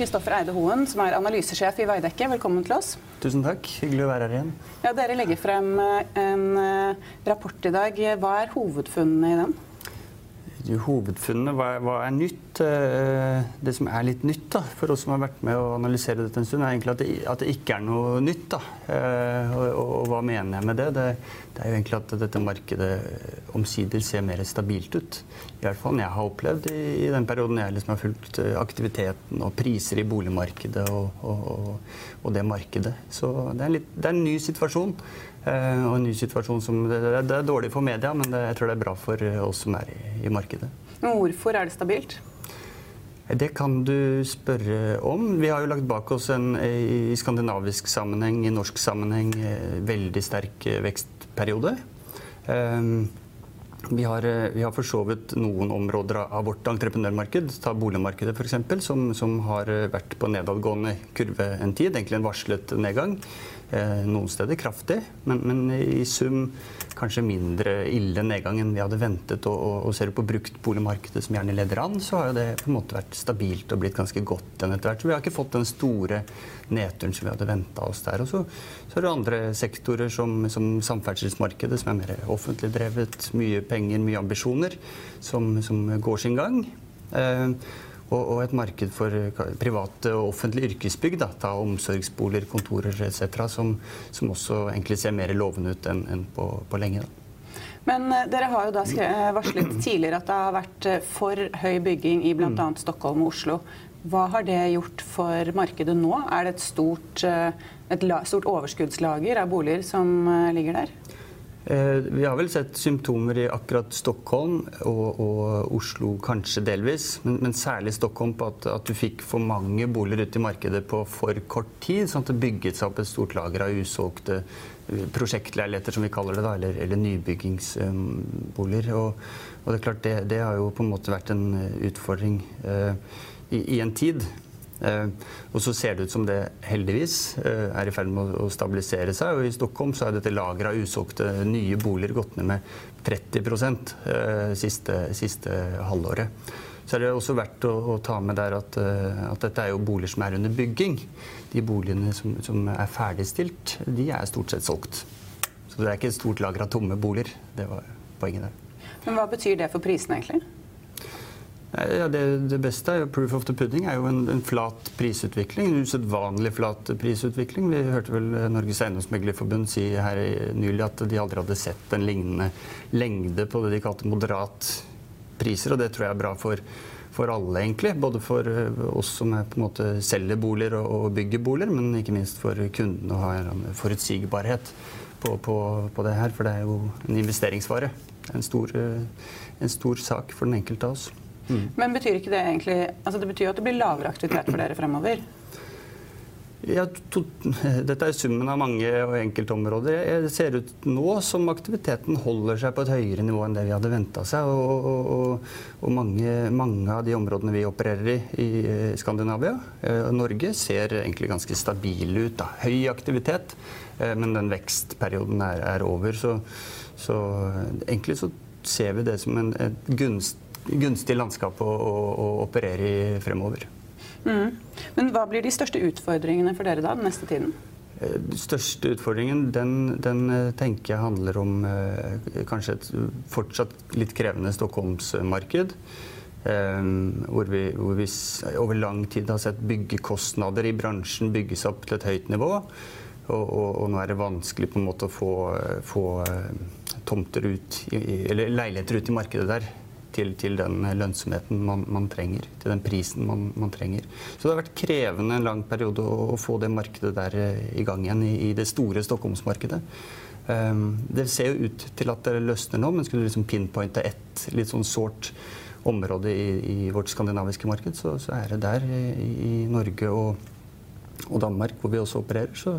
Kristoffer Eide Hoen, som er analysesjef i Veidekke, velkommen til oss. Tusen takk. Hyggelig å være her igjen. Ja, dere legger frem eh, en eh, rapport i dag. Hva er hovedfunnene i den? Hovedfunnene, hva, hva er nytt? Eh, det som er litt nytt da, for oss som har vært med å analysere dette en stund, er egentlig at det, at det ikke er noe nytt. Da. Og, og, og, hva mener jeg med det? det? det? er jo egentlig at dette markedet omsider ser mer stabilt ut. I hvert fall jeg har opplevd i, i den perioden jeg liksom har fulgt aktiviteten og priser i boligmarkedet og, og det markedet. Så det er, litt, det er en ny situasjon. Og en ny situasjon som det, er dårlig for media, men jeg tror det er bra for oss som er i, i markedet. Men hvorfor er det stabilt? Det kan du spørre om. Vi har jo lagt bak oss en i skandinavisk sammenheng, i norsk sammenheng, veldig sterk vekstperiode. Um, vi har, vi har for så vidt noen områder av vårt entreprenørmarked, ta boligmarkedet f.eks., som, som har vært på nedadgående kurve en tid, egentlig en varslet nedgang. Eh, noen steder kraftig, men, men, i sum kanskje mindre ille nedgang enn vi hadde ventet. Og, og, og ser du på bruktboligmarkedet som gjerne leder an, så har jo det på en måte vært stabilt og blitt ganske godt enn etter hvert. Så vi har ikke fått den store nedturen som vi hadde venta oss der. Og så, så, er det andre sektorer som, som, samferdselsmarkedet, som er mer offentlig drevet. Mye penger, mye ambisjoner, som, som går sin gang. Eh, og, og et marked for private og offentlige yrkesbygg, da, ta omsorgsboliger, kontorer etc., som, som, også egentlig ser mer lovende ut enn en på, på, lenge. Da. Men uh, dere har jo da varslet tidligere at det har vært eh, for høy bygging i bl.a. Stockholm og Oslo. Hva har det gjort for markedet nå? Er det et stort, et stort overskuddslager av boliger som ligger der? Eh, vi har vel sett symptomer i akkurat Stockholm og, og Oslo kanskje delvis, men, men særlig Stockholm på at, at, du fikk for mange boliger ut i markedet på for kort tid. sånn at det bygget seg opp et stort lager av usolgte eh, prosjektleiligheter, som vi kaller det, da, eller, eller nybyggingsboliger. Og, og, det er klart, det, det, har jo på en måte vært en eh, utfordring eh, i, i en tid. Eh, og så ser det ut som det heldigvis eh, er i ferd med å stabilisere seg. Og i Stockholm så har dette lageret av usolgte nye boliger gått ned med 30 eh, siste, siste halvåret. Så er det også verdt å, å ta med der at, at, dette er jo boliger som er under bygging. De boligene som, som, er ferdigstilt, de er stort sett solgt. Så det er ikke et stort lager av tomme boliger. Det var poenget der. Men hva betyr det for prisene, egentlig? Ja, det, det, beste er jo proof of the pudding er jo en, en flat prisutvikling. En usedvanlig flat prisutvikling. Vi hørte vel Norges Eiendomsmeglerforbund si her nylig at de aldri hadde sett en lignende lengde på det de kalte moderat priser, og det tror jeg er bra for, for alle, egentlig. Både for eh, oss som er, på en måte selger boliger og, og bygger boliger, men ikke minst for kundene å ha en forutsigbarhet på, på, på, det her. For det er jo en investeringsvare. En stor, eh, en stor sak for den enkelte av oss. Mm. Men betyr ikke det egentlig altså Det betyr jo at det blir lavere aktivitet for dere fremover? Ja, to, dette er summen av mange og enkeltområder. Det ser ut nå som aktiviteten holder seg på et høyere nivå enn det vi hadde venta seg. Og, og, og mange, mange, av de områdene vi opererer i i Skandinavia eh, og Norge, ser egentlig ganske stabile ut. Da. Høy aktivitet, eh, men den vekstperioden er, er over. Så, så, egentlig så ser vi det som en, et gunst gunstig landskap å, å, å operere i fremover. Mm. Men hva blir de største utfordringene for dere da den neste tiden? Den største utfordringen den, den, tenker jeg handler om kanskje et fortsatt litt krevende Stockholmsmarked. Hvor vi, hvor vi, over lang tid har sett byggekostnader i bransjen bygges opp til et høyt nivå. Og, og, og, nå er det vanskelig på en måte å få, få tomter ut, eller leiligheter ut i markedet der. Til, til den lønnsomheten man, man, trenger, til den prisen man, man, trenger. Så det har vært krevende en lang periode å, å få det markedet der eh, i gang igjen, i, i det store Stockholmsmarkedet. Um, det ser jo ut til at det løsner nå, men skulle liksom pinpointe ett litt sånn sårt område i, i, vårt skandinaviske marked, så, så er det der i, i Norge og, og, Danmark, hvor vi også opererer, så,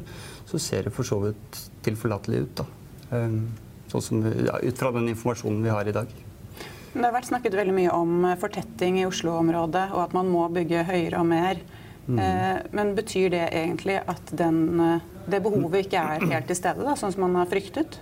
så ser det for så vidt tilforlatelig ut. da. Um, sånn som, ja, ut fra den informasjonen vi har i dag. Det har vært snakket veldig mye om eh, fortetting i Oslo-området, og at man må bygge høyere og mer. Mm. Eh, men betyr det egentlig at den, eh, det behovet ikke er helt til stede, da, sånn som man har fryktet?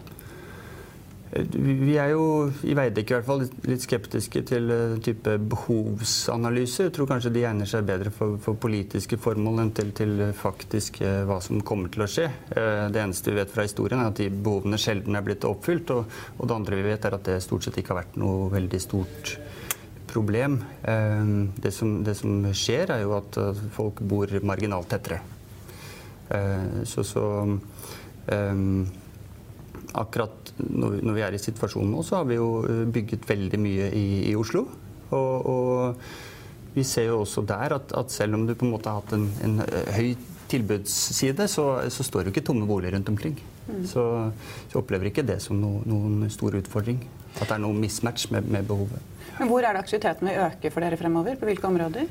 Vi er jo i Veidekke i hvert fall litt skeptiske til uh, type behovsanalyser. Jeg tror kanskje de egner seg bedre for, for politiske formål enn til, til faktisk uh, hva som kommer til å skje. Det eneste vi vet fra historien, er at de behovene sjelden er blitt oppfylt. Og, og det andre vi vet, er at det stort sett ikke har vært noe veldig stort problem. Det som, det som skjer, er jo at folk bor marginalt tettere. Så, så um, akkurat når, vi er i situasjonen nå, så har vi jo eh, bygget veldig mye i, i Oslo. Og, og, vi ser jo også der at, at, selv om du på en måte har hatt en, en eh, høy tilbudsside, så, så, står det jo ikke tomme boliger rundt omkring. Mm. Så, så jeg opplever ikke det som no, noen stor utfordring. At det er noen mismatch med, med behovet. Men Hvor er det aktiviteten vil øke for dere fremover? På hvilke områder?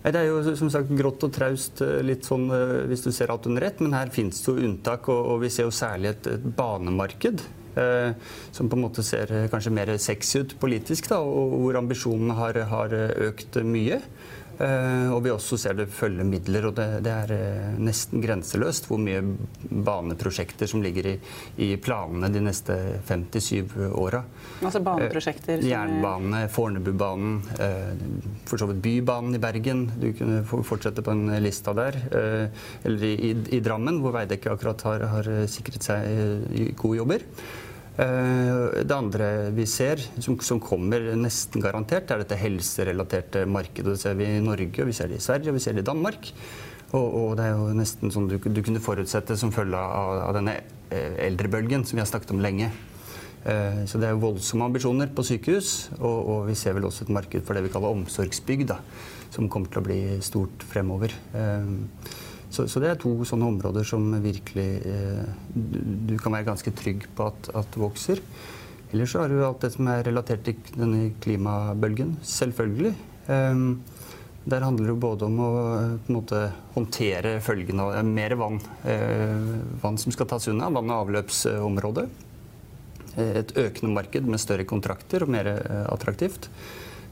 Det er jo som sagt grått og traust eh, litt sånn eh, hvis du ser alt under ett, men her finnes det jo unntak. Og, og vi ser jo særlig et, et banemarked. Eh, som på en måte ser eh, kanskje mer sexy ut politisk, da, og hvor ambisjonene har, har økt mye. Uh, og vi også ser det følge midler, og det, det, er uh, nesten grenseløst hvor mye baneprosjekter som ligger i, i planene de neste fem til syv åra. Altså baneprosjekter? Uh, jernbane, Fornebubanen, for så vidt Bybanen i Bergen. Du kunne fortsette på en lista der. eller i, i, i, Drammen, hvor Veidekke akkurat har, har sikret seg gode jobber. Eh, det andre vi ser, som, som, kommer nesten garantert, er dette helserelaterte markedet. Det ser vi i Norge, vi ser det i Sverige og vi ser det i Danmark. Og, og det er jo nesten sånn du, du kunne forutsette som følge av, av, denne eh, eldrebølgen som vi har snakket om lenge. Eh, så det er voldsomme ambisjoner på sykehus, og, og, vi ser vel også et marked for det vi kaller omsorgsbygg, da, som kommer til å bli stort fremover. Så, så, det er to sånne områder som virkelig eh, du, du, kan være ganske trygg på at, at vokser. Ellers så har du alt det som er relatert til denne klimabølgen. Selvfølgelig. Um, der handler det både om å eh, måte, håndtere følgene av eh, mer vann. Eh, vann som skal tas unna. Vann- og avløpsområdet. Eh, et økende marked med større kontrakter og mer eh, attraktivt.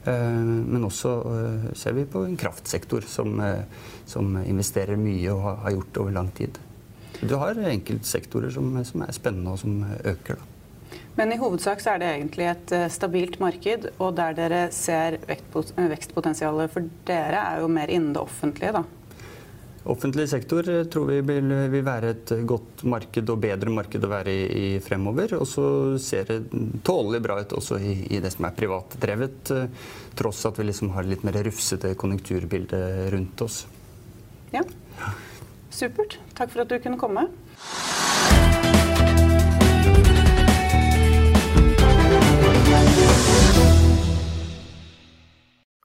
Eh, men også eh, ser vi på en kraftsektor som, eh, som investerer mye og har gjort det over lang tid. Du har enkeltsektorer som, som er spennende og som øker. Da. Men i hovedsak så er det egentlig et stabilt marked, og der dere ser vekstpotensialet for dere, er jo mer innen det offentlige, da? Offentlig sektor eh, tror vi vil, vil, være et godt marked og bedre marked å være i, i fremover. Og så ser det tålelig bra ut også i, i det som er privatdrevet, eh, tross at vi liksom har litt mer rufsete konjunkturbilde rundt oss. Ja. Supert. Takk for at du kunne komme.